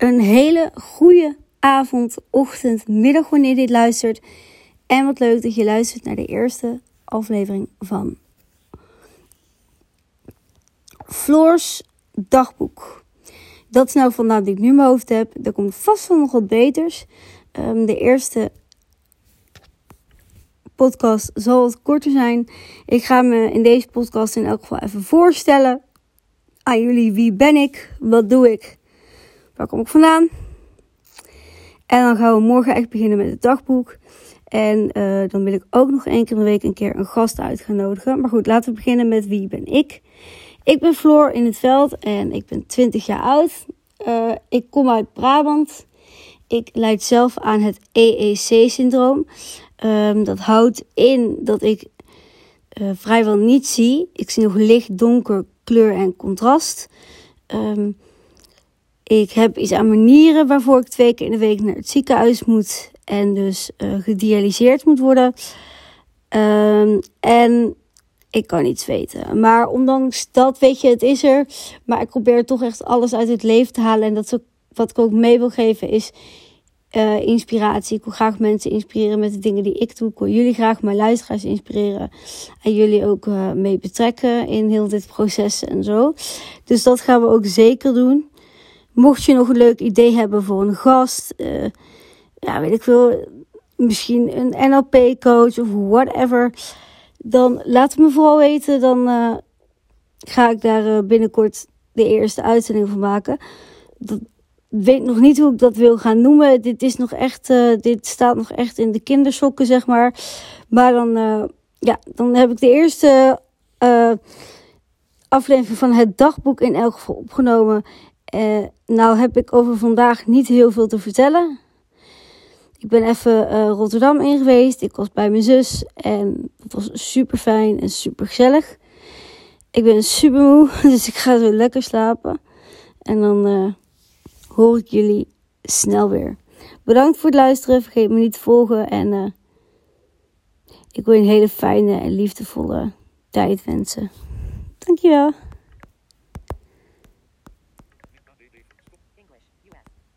Een hele goede avond, ochtend, middag wanneer je dit luistert. En wat leuk dat je luistert naar de eerste aflevering van Floors dagboek. Dat is nou vandaag die ik nu mijn hoofd heb. Er komt vast wel nog wat beters. Um, de eerste podcast zal wat korter zijn. Ik ga me in deze podcast in elk geval even voorstellen aan jullie. Wie ben ik? Wat doe ik? Waar kom ik vandaan? En dan gaan we morgen echt beginnen met het dagboek. En uh, dan wil ik ook nog één keer in de week een keer een gast uit gaan nodigen. Maar goed, laten we beginnen met wie ben ik. Ik ben Floor in het veld en ik ben 20 jaar oud. Uh, ik kom uit Brabant. Ik leid zelf aan het EEC-syndroom. Um, dat houdt in dat ik uh, vrijwel niet zie. Ik zie nog licht, donker, kleur en contrast. Um, ik heb iets aan manieren waarvoor ik twee keer in de week naar het ziekenhuis moet. En dus uh, gedialyseerd moet worden. Um, en ik kan niets weten. Maar ondanks dat, weet je, het is er. Maar ik probeer toch echt alles uit het leven te halen. En dat wat ik ook mee wil geven is uh, inspiratie. Ik wil graag mensen inspireren met de dingen die ik doe. Ik wil jullie graag, mijn luisteraars, inspireren. En jullie ook uh, mee betrekken in heel dit proces en zo. Dus dat gaan we ook zeker doen. Mocht je nog een leuk idee hebben voor een gast, uh, ja, weet ik veel, misschien een NLP-coach of whatever, dan laat het me vooral weten. Dan uh, ga ik daar uh, binnenkort de eerste uitzending van maken. Dat weet nog niet hoe ik dat wil gaan noemen. Dit is nog echt, dit staat nog echt in de kindersokken, zeg maar. Maar dan, ja, dan heb ik de eerste aflevering van het dagboek in elk geval opgenomen. Uh, nou heb ik over vandaag niet heel veel te vertellen. Ik ben even uh, Rotterdam in geweest. Ik was bij mijn zus en het was super fijn en super gezellig. Ik ben super moe, dus ik ga zo lekker slapen. En dan uh, hoor ik jullie snel weer. Bedankt voor het luisteren. Vergeet me niet te volgen. En ik wil je een hele fijne en liefdevolle tijd wensen. Dankjewel.